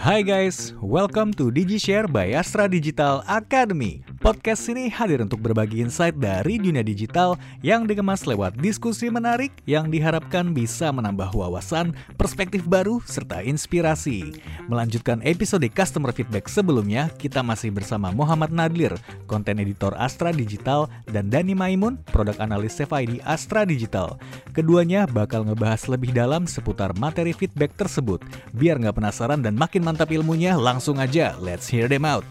Hai guys, welcome to DigiShare by Astra Digital Academy. Podcast ini hadir untuk berbagi insight dari dunia digital yang dikemas lewat diskusi menarik yang diharapkan bisa menambah wawasan, perspektif baru, serta inspirasi. Melanjutkan episode customer feedback sebelumnya, kita masih bersama Muhammad Nadlir, konten editor Astra Digital, dan Dani Maimun, produk analis CFID Astra Digital. Keduanya bakal ngebahas lebih dalam seputar materi feedback tersebut. Biar nggak penasaran dan makin mantap ilmunya, langsung aja let's hear them out.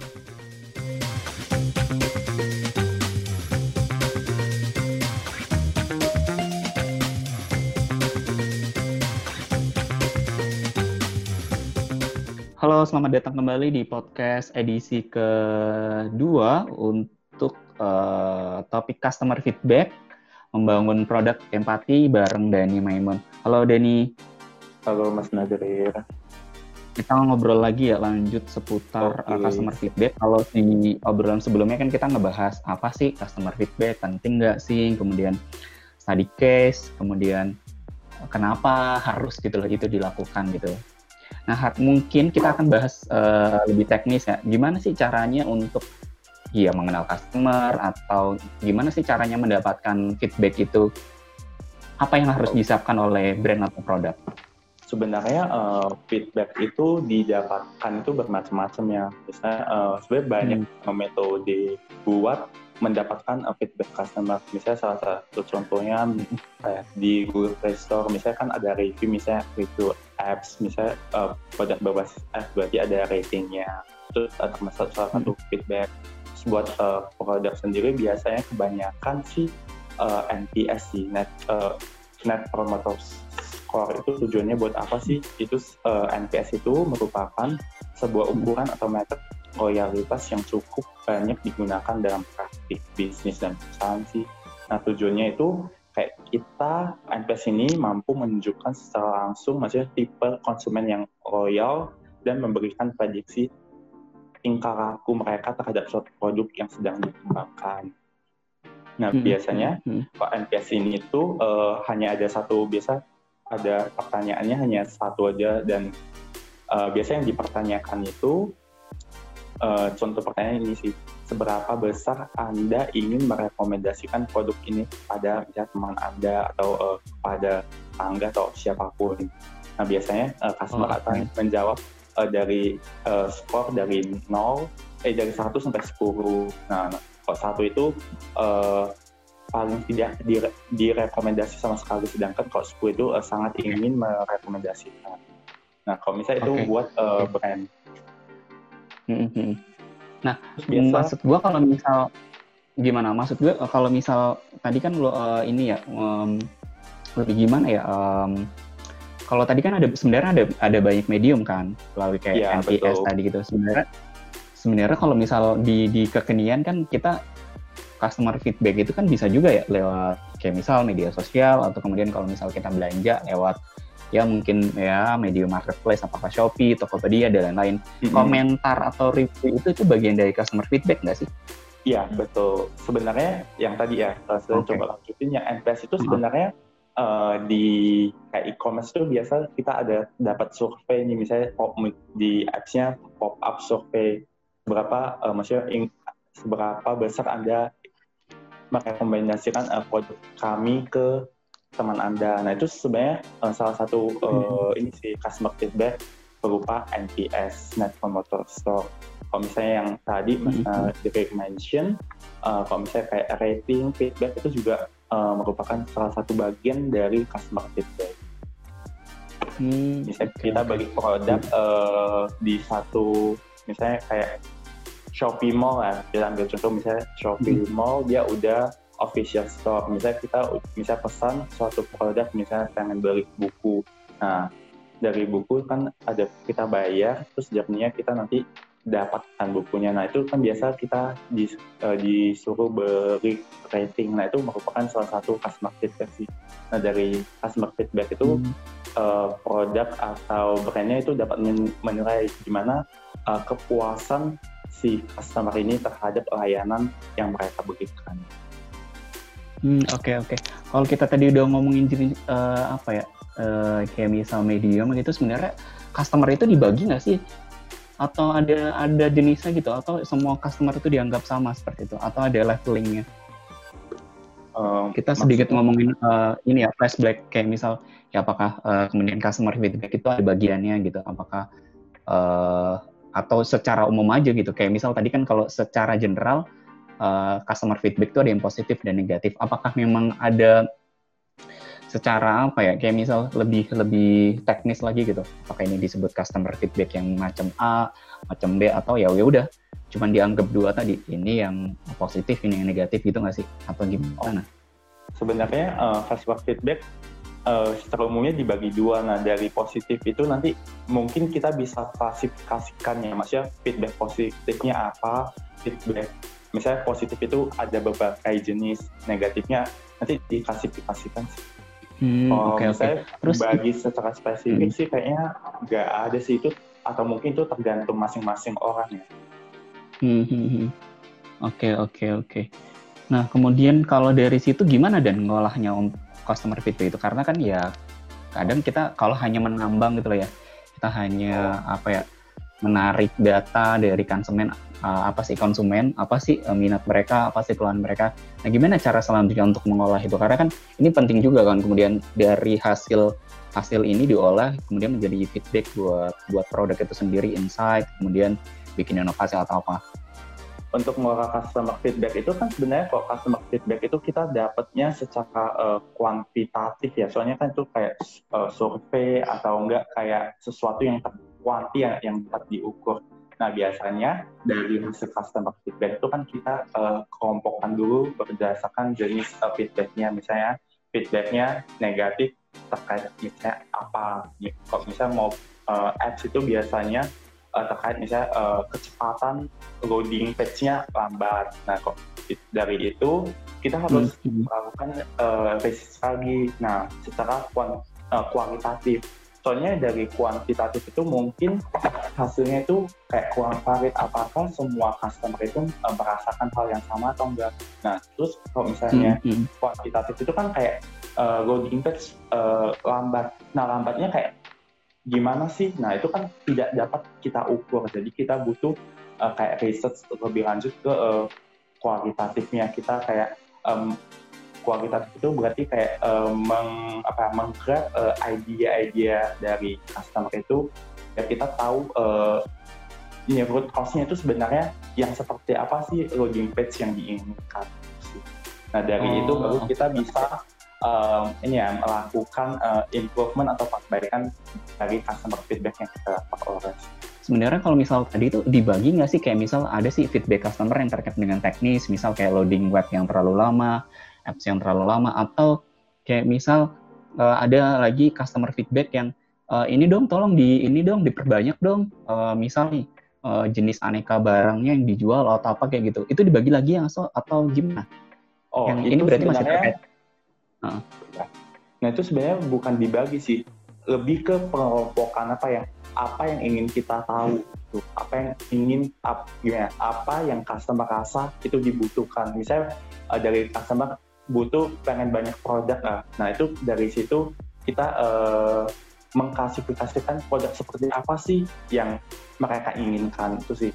Halo, selamat datang kembali di podcast edisi kedua untuk uh, topik customer feedback, membangun produk empati bareng Dani Maimun. Halo Dani. Halo Mas Nadir. Kita ngobrol lagi ya lanjut seputar okay. uh, customer feedback. Kalau di obrolan sebelumnya kan kita ngebahas apa sih customer feedback, penting nggak sih, kemudian study case, kemudian kenapa harus gitu loh itu dilakukan gitu. Nah, mungkin kita akan bahas uh, lebih teknis ya. Gimana sih caranya untuk ya mengenal customer atau gimana sih caranya mendapatkan feedback itu? Apa yang harus disiapkan oleh brand atau produk? Sebenarnya uh, feedback itu didapatkan itu bermacam-macam ya. Misalnya uh, sebenarnya banyak hmm. metode buat mendapatkan uh, feedback customer. Misalnya salah satu contohnya kayak di Google Play Store, misalnya kan ada review, misalnya review apps misalnya uh, produk berbasis apps berarti ada ratingnya itu uh, termasuk salah satu hmm. feedback Terus buat uh, produk sendiri biasanya kebanyakan sih uh, NPS sih net uh, net promoter score itu tujuannya buat apa sih itu uh, NPS itu merupakan sebuah ukuran atau meter loyalitas yang cukup banyak digunakan dalam praktik bisnis dan perusahaan sih nah tujuannya itu kayak kita NPS ini mampu menunjukkan secara langsung maksudnya tipe konsumen yang loyal dan memberikan prediksi tingkah laku mereka terhadap suatu produk yang sedang dikembangkan. Nah, hmm. biasanya hmm. Pak NPS ini itu uh, hanya ada satu biasa ada pertanyaannya hanya satu aja dan uh, biasanya yang dipertanyakan itu uh, contoh pertanyaan ini sih seberapa besar Anda ingin merekomendasikan produk ini pada misalnya teman Anda atau uh, pada tangga atau siapa pun. Nah, biasanya uh, customer oh, akan menjawab uh, dari uh, skor dari 0 eh dari 1 sampai 10. Nah, kalau satu itu uh, paling tidak direkomendasi sama sekali sedangkan kalau 10 itu uh, sangat ingin merekomendasikan. Nah, kalau misalnya okay. itu buat uh, brand. Mm -hmm. Nah, Biasa. maksud gue kalau misal gimana? Maksud gue kalau misal tadi kan lo uh, ini ya um, lebih gimana ya? Um, kalau tadi kan ada sebenarnya ada ada banyak medium kan melalui kayak ya, NPS betul. tadi gitu. Sebenarnya sebenarnya kalau misal di di kekinian kan kita customer feedback itu kan bisa juga ya lewat kayak misal media sosial atau kemudian kalau misal kita belanja lewat ya mungkin ya media marketplace apakah Shopee, Tokopedia dan lain-lain. Mm-hmm. Komentar atau review itu itu bagian dari customer feedback nggak sih? Iya betul. Sebenarnya yang tadi ya saya okay. coba lanjutin yang NPS itu sebenarnya mm-hmm. uh, di kayak e-commerce itu biasa kita ada dapat survei nih misalnya pop di apps-nya pop up survei berapa uh, maksudnya in, seberapa besar anda merekomendasikan uh, produk kami ke teman Anda. Nah, itu sebenarnya uh, salah satu uh, ini sih customer feedback berupa NPS, Net Promoter Score. Kalau misalnya yang tadi Mas uh, Derek mention, uh, kalau misalnya kayak rating, feedback itu juga uh, merupakan salah satu bagian dari customer feedback. Hmm, misalnya okay. kita bagi produk uh, di satu, misalnya kayak Shopee Mall ya, kita ambil contoh misalnya Shopee hmm. Mall dia udah official store. Misalnya kita bisa pesan suatu produk, misalnya pengen beli buku. Nah, dari buku kan ada kita bayar, terus jamnya kita nanti dapatkan bukunya. Nah, itu kan biasa kita dis, uh, disuruh beri rating. Nah, itu merupakan salah satu customer feedback sih. Nah, dari customer feedback itu hmm. uh, produk atau brandnya itu dapat menilai gimana uh, kepuasan si customer ini terhadap layanan yang mereka berikan. Hmm, oke okay, oke. Okay. Kalau kita tadi udah ngomongin jenis uh, apa ya, uh, kayak misal medium gitu, sebenarnya customer itu dibagi nggak sih atau ada ada jenisnya gitu atau semua customer itu dianggap sama seperti itu atau ada levelingnya um, kita sedikit ngomongin uh, ini ya flashback kayak misal ya apakah uh, kemudian customer feedback itu ada bagiannya gitu apakah uh, atau secara umum aja gitu. Kayak misal tadi kan kalau secara general uh, customer feedback itu ada yang positif dan negatif. Apakah memang ada secara apa ya? Kayak misal lebih lebih teknis lagi gitu. Apakah ini disebut customer feedback yang macam A macam B atau ya ya udah. Cuman dianggap dua tadi ini yang positif ini yang negatif gitu nggak sih? Atau gimana? Sebenarnya uh, customer feedback uh, secara umumnya dibagi dua nah dari positif itu nanti mungkin kita bisa klasifikasikannya maksudnya feedback positifnya apa feedback misalnya positif itu ada beberapa jenis negatifnya nanti diklasifikasikan sih Hmm, oh, okay, okay. Terus bagi secara spesifik hmm. sih kayaknya nggak ada sih itu atau mungkin itu tergantung masing-masing orang ya. Hmm, hmm, hmm. Oke oke oke. Nah kemudian kalau dari situ gimana dan ngolahnya untuk customer feedback itu karena kan ya kadang kita kalau hanya menambang gitu loh ya kita hanya oh. apa ya menarik data dari konsumen uh, apa sih konsumen, apa sih uh, minat mereka, apa sih keluhan mereka. Nah, gimana cara selanjutnya untuk mengolah itu? Karena kan ini penting juga kan kemudian dari hasil hasil ini diolah kemudian menjadi feedback buat buat produk itu sendiri, insight, kemudian bikin inovasi atau apa. Untuk mengolah customer feedback itu kan sebenarnya kalau customer feedback itu kita dapatnya secara uh, kuantitatif ya. Soalnya kan itu kayak uh, survei atau enggak kayak sesuatu yang kuanti yang, yang dapat diukur Nah, biasanya dari hasil customer feedback itu kan kita uh, kelompokkan dulu berdasarkan jenis uh, feedbacknya. Misalnya feedbacknya negatif terkait misalnya apa. Kalau misalnya mau uh, apps itu biasanya uh, terkait misalnya uh, kecepatan loading page-nya lambat. Nah, kok dari itu kita harus hmm. melakukan uh, research lagi. Nah, secara kualitatif soalnya dari kuantitatif itu mungkin hasilnya itu kayak kurang valid apakah semua customer itu uh, merasakan hal yang sama atau enggak nah terus kalau misalnya mm -hmm. kuantitatif itu kan kayak uh, loading page uh, lambat nah lambatnya kayak gimana sih? Nah itu kan tidak dapat kita ukur. Jadi kita butuh uh, kayak research lebih lanjut ke uh, kualitatifnya. Kita kayak um, kualitatif itu berarti kayak uh, meng apa menggrab uh, idea-idea dari customer itu ya kita tahu uh, ini root cause-nya itu sebenarnya yang seperti apa sih loading page yang diinginkan. Nah dari oh, itu baru kita bisa um, ini ya melakukan uh, improvement atau perbaikan dari customer feedback yang kita dapat oleh sebenarnya kalau misal tadi itu dibagi nggak sih kayak misal ada sih feedback customer yang terkait dengan teknis misal kayak loading web yang terlalu lama apps yang terlalu lama atau kayak misal uh, ada lagi customer feedback yang uh, ini dong tolong di ini dong diperbanyak dong uh, misal nih uh, jenis aneka barangnya yang dijual atau apa kayak gitu itu dibagi lagi yang so, atau gimana? Oh yang ini berarti masih terkait. Uh. Nah itu sebenarnya bukan dibagi sih. Lebih ke pengelompokan apa yang apa yang ingin kita tahu tuh apa yang ingin ap, gimana apa yang customer rasa itu dibutuhkan. Misalnya uh, dari customer butuh pengen banyak produk nah, nah itu dari situ kita uh, mengklasifikasikan produk seperti apa sih yang mereka inginkan itu sih.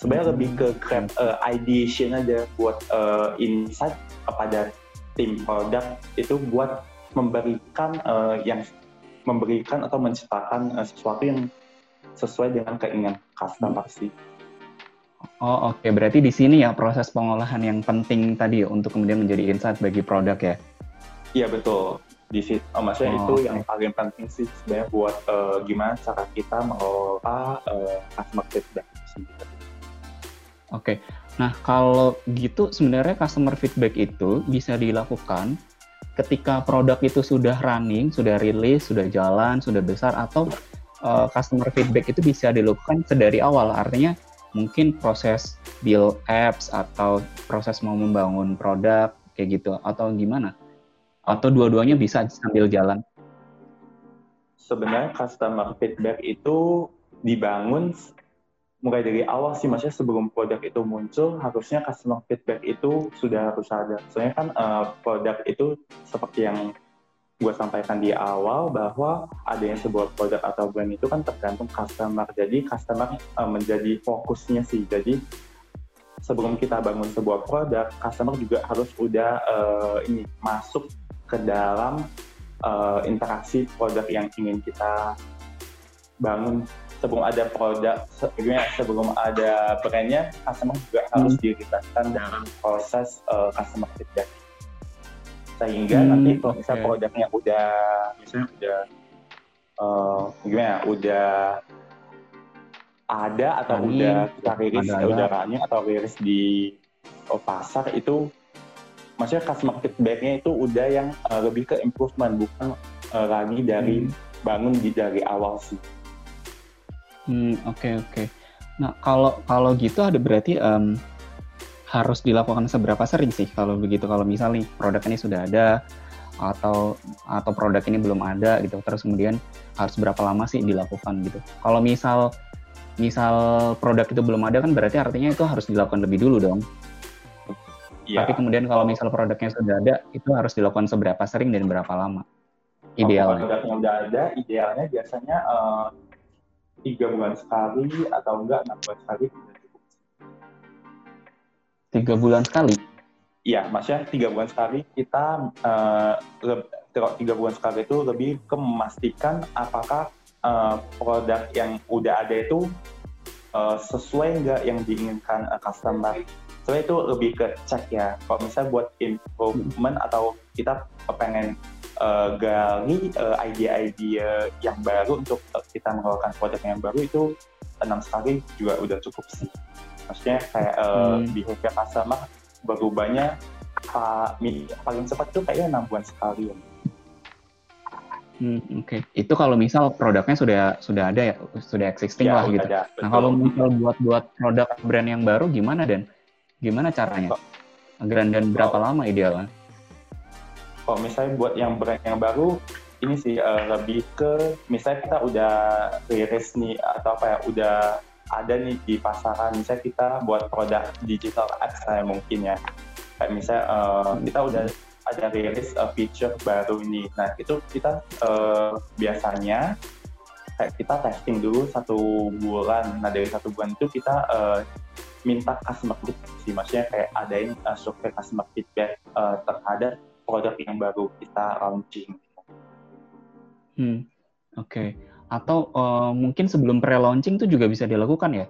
Sebenarnya lebih ke grab uh, ideation aja buat uh, insight kepada tim produk itu buat memberikan uh, yang memberikan atau menciptakan uh, sesuatu yang sesuai dengan keinginan customer sih. Oh oke, okay. berarti di sini ya proses pengolahan yang penting tadi ya untuk kemudian menjadi insight bagi produk ya? Iya betul. Di situ, oh, maksudnya oh, itu okay. yang paling penting sih sebenarnya buat uh, gimana cara kita mengelola uh, customer feedback. Oke, okay. Nah kalau gitu sebenarnya customer feedback itu bisa dilakukan ketika produk itu sudah running, sudah rilis, sudah jalan, sudah besar, atau uh, customer feedback itu bisa dilakukan sedari awal. Artinya mungkin proses build apps atau proses mau membangun produk kayak gitu atau gimana? Atau dua-duanya bisa sambil jalan? Sebenarnya customer feedback itu dibangun mulai dari awal sih, maksudnya sebelum produk itu muncul, harusnya customer feedback itu sudah harus ada. Soalnya kan uh, produk itu seperti yang gue sampaikan di awal bahwa adanya sebuah produk atau brand itu kan tergantung customer. Jadi customer uh, menjadi fokusnya sih. Jadi sebelum kita bangun sebuah produk, customer juga harus udah uh, ini masuk ke dalam uh, interaksi produk yang ingin kita bangun sebelum ada produk sebelumnya sebelum ada brandnya customer juga hmm. harus dilibatkan dalam proses uh, customer feedback sehingga hmm, nanti kalau misalnya okay. produknya udah misalnya udah uh, gimana udah ada atau Ani, udah kita rilis ada, udah running atau rilis di oh, pasar itu maksudnya customer feedbacknya itu udah yang uh, lebih ke improvement bukan uh, lagi dari hmm. bangun di dari awal sih Hmm, oke okay, oke. Okay. Nah, kalau kalau gitu ada berarti um, harus dilakukan seberapa sering sih kalau begitu? Kalau misal nih produk ini sudah ada atau atau produk ini belum ada gitu, terus kemudian harus berapa lama sih dilakukan gitu? Kalau misal misal produk itu belum ada kan berarti artinya itu harus dilakukan lebih dulu dong. Ya. Tapi kemudian kalau misal produknya sudah ada, itu harus dilakukan seberapa sering dan berapa lama? Idealnya. Kalau produknya sudah ada, idealnya biasanya uh, tiga bulan sekali atau enggak enam bulan sekali sudah cukup. Tiga bulan sekali? Iya, maksudnya tiga bulan sekali kita uh, tiga bulan sekali itu lebih ke memastikan apakah uh, produk yang udah ada itu uh, sesuai nggak yang diinginkan uh, customer. Soalnya itu lebih ke cek ya. Kalau misalnya buat improvement atau kita pengen uh, gali uh, idea-idea yang baru untuk uh, kita mengeluarkan produk yang baru itu enam sekali juga udah cukup sih. Maksudnya kayak uh, hmm. behavior customer berubahnya pa, paling cepat tuh kayaknya enam bulan sekali ya. Hmm, Oke, okay. itu kalau misal produknya sudah sudah ada ya, sudah existing ya, lah gitu. Ada, nah kalau misal buat buat produk brand yang baru gimana dan gimana caranya? Grand dan berapa oh. lama idealnya? Kalau misalnya buat yang brand yang baru ini sih uh, lebih ke misalnya kita udah rilis nih atau apa ya udah ada nih di pasaran. Misalnya kita buat produk digital ads saya mungkin ya. Kayak misalnya uh, kita udah ada rilis uh, feature baru ini. Nah itu kita uh, biasanya kayak kita testing dulu satu bulan. Nah dari satu bulan itu kita uh, minta customer feedback sih. Maksudnya kayak adain uh, survei customer feedback uh, terhadap produk yang baru kita launching. Hmm, oke. Okay. Atau uh, mungkin sebelum pre-launching itu juga bisa dilakukan ya?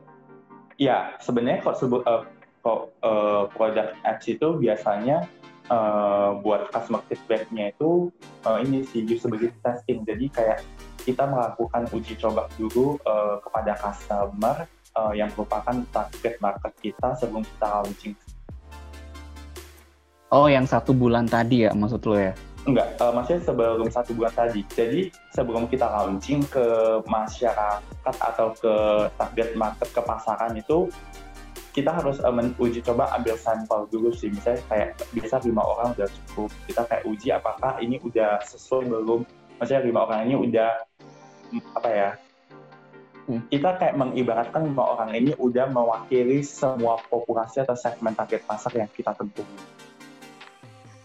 Iya, sebenarnya kalau sebut uh, kok uh, produk ads itu biasanya uh, buat customer feedback-nya itu uh, ini sih sebagai testing. Jadi kayak kita melakukan uji coba dulu uh, kepada customer uh, yang merupakan target market kita sebelum kita launching Oh, yang satu bulan tadi ya maksud lo ya? Enggak, uh, maksudnya sebelum satu bulan tadi. Jadi sebelum kita launching ke masyarakat atau ke target market ke pasaran itu kita harus uh, uji coba ambil sampel dulu sih. Misalnya kayak bisa lima orang udah cukup. Kita kayak uji apakah ini udah sesuai belum. Maksudnya lima orang ini udah apa ya? Hmm. Kita kayak mengibaratkan lima orang ini udah mewakili semua populasi atau segmen target pasar yang kita tentukan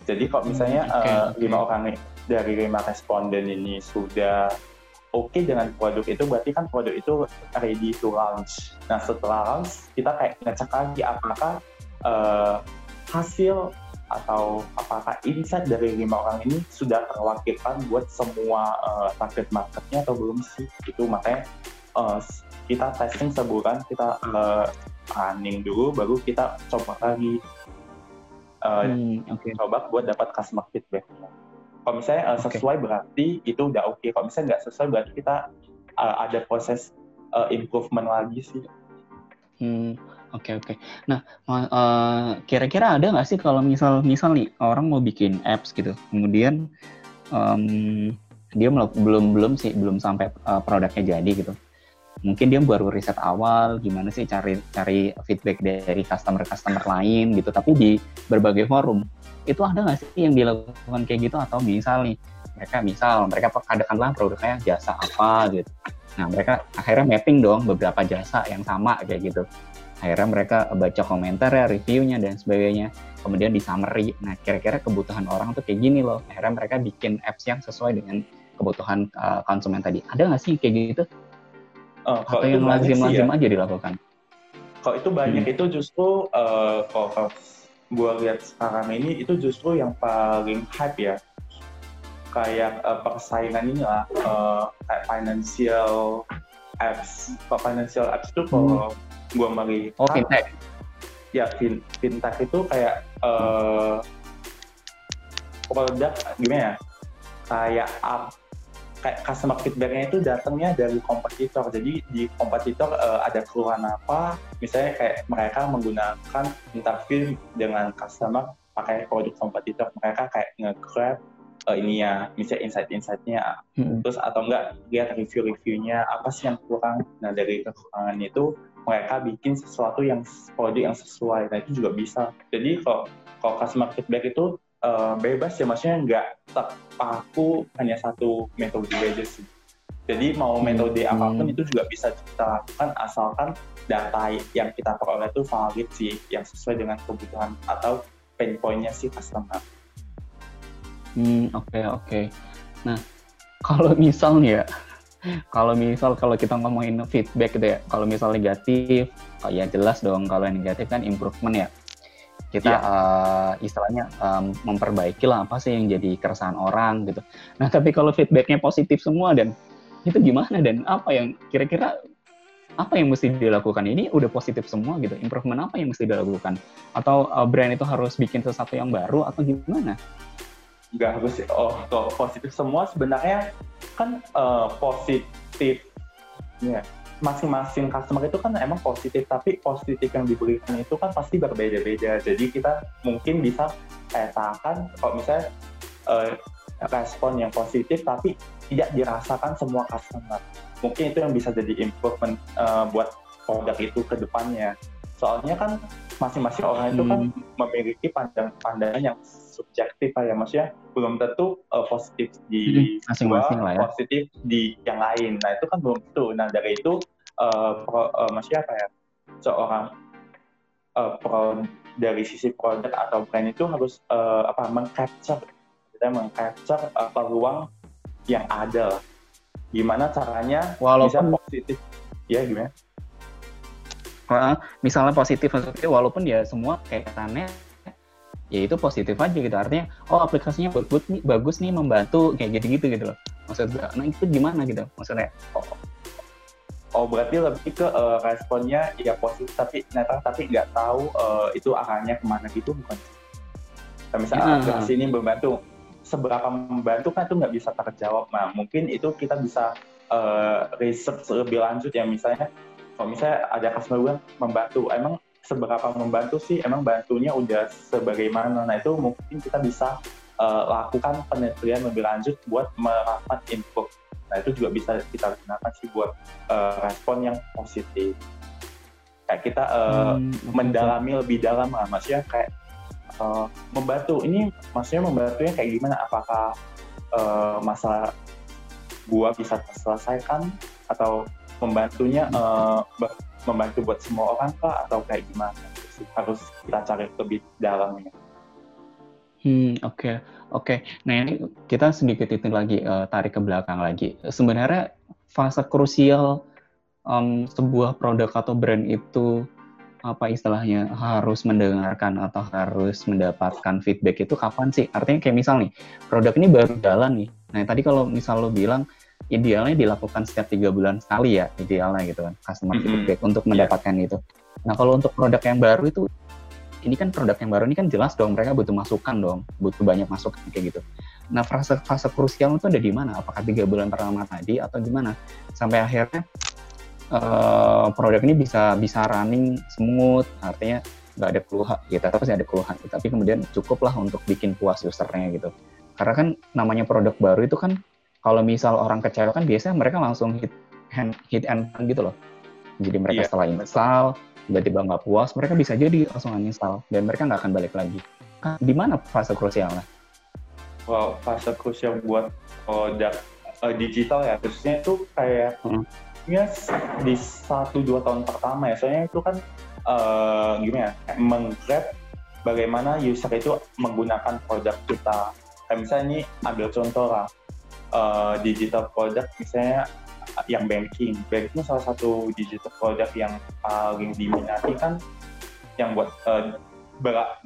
jadi kalau misalnya hmm, okay, uh, okay. lima orang dari lima responden ini sudah oke okay dengan produk itu, berarti kan produk itu ready to launch. Nah setelah launch kita kayak ngecek lagi apakah uh, hasil atau apakah insight dari lima orang ini sudah terwakilkan buat semua uh, target marketnya atau belum sih? Itu makanya uh, kita testing sebulan, kita uh, running dulu, baru kita coba lagi uh, hmm, okay. coba buat dapat customer feedback. Kalau misalnya uh, sesuai okay. berarti itu udah oke. Okay. Kalau misalnya nggak sesuai berarti kita uh, ada proses uh, improvement lagi sih. Hmm, oke okay, oke. Okay. Nah, uh, kira-kira ada nggak sih kalau misal misal nih orang mau bikin apps gitu, kemudian um, dia belum belum sih belum sampai uh, produknya jadi gitu mungkin dia baru riset awal gimana sih cari cari feedback dari customer customer lain gitu. Tapi di berbagai forum itu ada nggak sih yang dilakukan kayak gitu? Atau misal nih mereka misal mereka katakanlah produknya jasa apa gitu. Nah mereka akhirnya mapping dong beberapa jasa yang sama kayak gitu. Akhirnya mereka baca komentar ya reviewnya dan sebagainya. Kemudian di summary nah kira-kira kebutuhan orang tuh kayak gini loh. Akhirnya mereka bikin apps yang sesuai dengan kebutuhan uh, konsumen tadi. Ada nggak sih kayak gitu uh, atau yang lazim-lazim ya. aja dilakukan? Kalau itu banyak hmm. itu justru uh, kalau gue lihat sekarang ini itu justru yang paling hype ya. Kayak uh, persaingan ini lah uh, kayak financial apps. Kalau financial apps itu kalau hmm. gue melihat oh fintech. ya fin fintech itu kayak uh, produk gimana ya? Kayak kayak customer feedbacknya itu datangnya dari kompetitor jadi di kompetitor uh, ada keluhan apa misalnya kayak mereka menggunakan interview dengan customer pakai produk kompetitor mereka kayak nge-grab uh, ini ya misalnya insight-insightnya hmm. terus atau enggak lihat review-reviewnya apa sih yang kurang nah dari kekurangan itu mereka bikin sesuatu yang produk yang sesuai. Nah itu juga bisa. Jadi kalau kalau customer feedback itu uh, bebas ya, maksudnya nggak terpaku hanya satu metode aja sih. Jadi mau metode hmm. apa pun itu juga bisa kita lakukan asalkan data yang kita peroleh itu valid sih, yang sesuai dengan kebutuhan atau pain point-nya si customer. Hmm, oke okay, oke. Okay. Nah, kalau misalnya kalau misal kalau kita ngomongin feedback gitu ya, kalau misal negatif, oh ya jelas dong kalau yang negatif kan improvement ya. Kita yeah. Iya. uh, istilahnya um, memperbaiki lah apa sih yang jadi keresahan orang gitu. Nah tapi kalau feedbacknya positif semua dan itu gimana dan apa yang kira-kira apa yang mesti dilakukan ini udah positif semua gitu improvement apa yang mesti dilakukan atau uh, brand itu harus bikin sesuatu yang baru atau gimana nggak harus oh kalau positif semua sebenarnya kan uh, positif ya masing-masing customer itu kan emang positif tapi positif yang diberikan itu kan pasti berbeda-beda. Jadi kita mungkin bisa petakan kalau misalnya uh, respon yang positif tapi tidak dirasakan semua customer. Mungkin itu yang bisa jadi improvement uh, buat produk itu ke depannya soalnya kan masing-masing orang itu kan hmm. memiliki pandangan-pandangan yang subjektif ya maksudnya belum tentu uh, positif di masing-masing lah ya. positif di yang lain. Nah itu kan belum tentu. Nah dari itu uh, pro, uh, maksudnya apa ya? Seorang uh, pro, dari sisi produk atau brand itu harus uh, apa mengcapture. Kita mengcapture uh, peluang yang ada gimana caranya walaupun bisa positif? Ya gimana misalnya positif maksudnya walaupun ya semua kaitannya ya itu positif aja gitu. Artinya oh aplikasinya bagus nih bagus nih membantu kayak gitu gitu gitu loh. Maksud gue nah itu gimana gitu? Maksudnya oh, oh berarti lebih ke uh, responnya ya positif tapi netral tapi nggak tahu uh, itu arahnya ke mana gitu bukan? Nah, misalnya uh-huh. aplikasi ini membantu seberapa membantu kan itu nggak bisa terjawab. Nah mungkin itu kita bisa uh, research lebih lanjut ya misalnya kalau misalnya ada customer gue membantu emang seberapa membantu sih? Emang bantunya udah sebagaimana? Nah itu mungkin kita bisa uh, lakukan penelitian lebih lanjut buat merapat info. Nah itu juga bisa kita gunakan sih buat uh, respon yang positif. Kayak kita uh, hmm, mendalami lebih dalam lah maksudnya kayak uh, membantu. Ini maksudnya membantunya kayak gimana? Apakah uh, masalah gua bisa terselesaikan? Atau membantunya uh, membantu buat semua orang kah atau kayak gimana harus kita cari lebih dalamnya. Hmm oke okay. oke. Okay. Nah ini kita sedikit itu lagi uh, tarik ke belakang lagi. Sebenarnya fase krusial um, sebuah produk atau brand itu apa istilahnya harus mendengarkan atau harus mendapatkan feedback itu kapan sih? Artinya kayak misal nih produk ini baru jalan nih. Nah tadi kalau misal lo bilang idealnya dilakukan setiap tiga bulan sekali ya idealnya gitu kan customer mm -hmm. feedback untuk iya. mendapatkan yeah. itu. Nah kalau untuk produk yang baru itu ini kan produk yang baru ini kan jelas dong mereka butuh masukan dong, butuh banyak masukan kayak gitu. Nah fase fase krusial itu ada di mana? Apakah tiga bulan pertama tadi atau gimana? Sampai akhirnya uh, produk ini bisa bisa running smooth, artinya nggak ada keluhan, tetap pasti ada keluhan, tapi kemudian cukuplah untuk bikin puas usernya gitu. Karena kan namanya produk baru itu kan kalau misal orang kecewa kan biasanya mereka langsung hit hand, hit and run gitu loh. Jadi mereka yeah. setelah install, tiba-tiba nggak puas, mereka bisa jadi langsung uninstall dan mereka nggak akan balik lagi. Kan di mana fase krusialnya? Wow, fase krusial buat produk uh, digital ya, khususnya itu kayak hmm. ya di satu dua tahun pertama ya soalnya itu kan uh, gimana ya menggrab bagaimana user itu menggunakan produk kita kayak misalnya ini ambil contoh lah uh, digital product misalnya yang banking banking salah satu digital product yang paling diminati kan yang buat uh,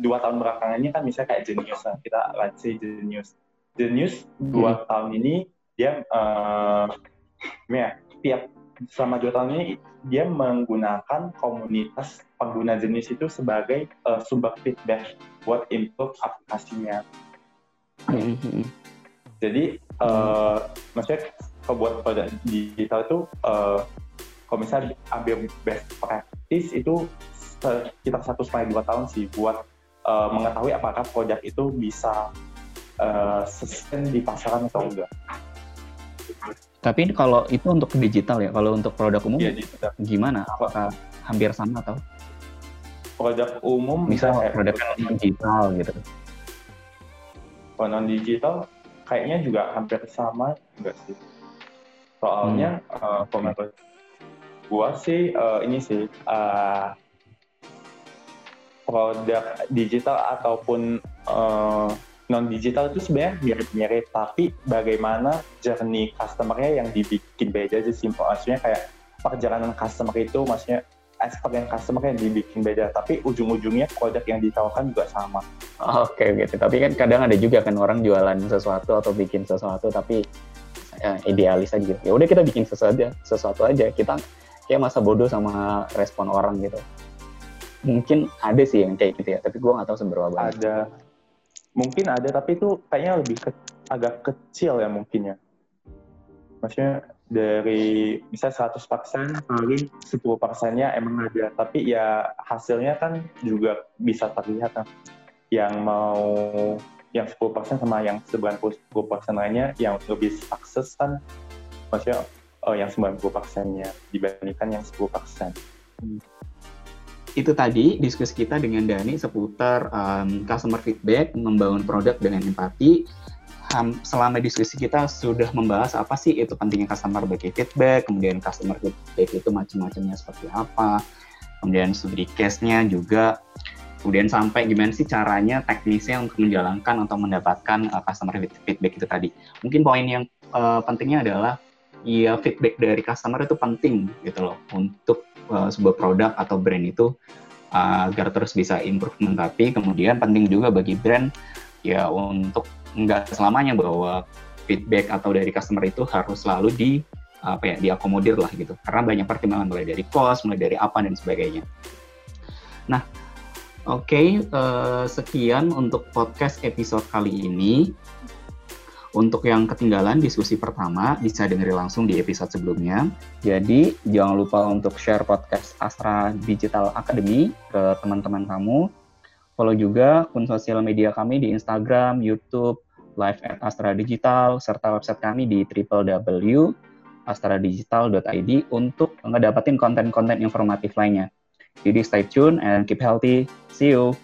dua tahun belakangan ini kan misalnya kayak Genius lah kita let's say Genius Genius dua hmm. tahun ini dia uh, ya tiap selama dua tahun ini dia menggunakan komunitas pengguna jenis itu sebagai uh, sumber feedback buat improve aplikasinya. Mm-hmm. Jadi uh, maksudnya kalau buat pada digital itu uh, kalau misalnya ambil best practice itu sekitar satu sampai dua tahun sih buat uh, mengetahui apakah produk itu bisa uh, sustain di pasaran atau enggak. Tapi kalau itu untuk digital ya, kalau untuk produk umum ya, gimana? Apakah hampir sama atau? Produk umum misalnya produk digital gitu. Kalau non digital kayaknya juga hampir sama enggak sih? Soalnya hmm. uh, kalau gua sih uh, ini sih uh, produk digital ataupun uh, non digital itu sebenarnya mirip-mirip tapi bagaimana journey customernya yang dibikin beda aja sih maksudnya kayak perjalanan customer itu maksudnya experience customer yang dibikin beda tapi ujung-ujungnya produk yang ditawarkan juga sama. Oke okay, gitu. Tapi kan kadang ada juga kan orang jualan sesuatu atau bikin sesuatu tapi ya, idealis aja gitu. Ya udah kita bikin sesuatu aja sesuatu aja. Kita kayak masa bodoh sama respon orang gitu. Mungkin ada sih yang kayak gitu ya tapi gue nggak tahu seberapa banyak. Ada. Mungkin ada tapi itu kayaknya lebih ke, agak kecil ya mungkin ya. Maksudnya dari misal 100% paling 10 persennya emang ada. Tapi ya hasilnya kan juga bisa terlihat kan yang mau yang 10 persen sama yang 90 persen lainnya yang lebih sukses kan maksudnya oh, yang 90 persennya dibandingkan yang 10 persen. Itu tadi diskusi kita dengan Dani seputar um, customer feedback, membangun produk dengan empati. Selama diskusi kita sudah membahas apa sih itu pentingnya customer bagi feedback, kemudian customer feedback itu macam-macamnya seperti apa, kemudian studi case-nya juga, kemudian sampai gimana sih caranya teknisnya untuk menjalankan atau mendapatkan uh, customer feedback itu tadi. Mungkin poin yang uh, pentingnya adalah ya feedback dari customer itu penting gitu loh untuk uh, sebuah produk atau brand itu agar terus bisa improvement tapi kemudian penting juga bagi brand ya untuk nggak selamanya bahwa feedback atau dari customer itu harus selalu di apa ya diakomodir lah gitu karena banyak pertimbangan mulai dari cost mulai dari apa dan sebagainya nah oke okay, uh, sekian untuk podcast episode kali ini untuk yang ketinggalan diskusi pertama bisa dengerin langsung di episode sebelumnya. Jadi jangan lupa untuk share podcast Astra Digital Academy ke teman-teman kamu. Follow juga akun sosial media kami di Instagram, YouTube, live at Astra Digital, serta website kami di www.astradigital.id untuk ngedapatin konten-konten informatif lainnya. Jadi stay tune and keep healthy. See you!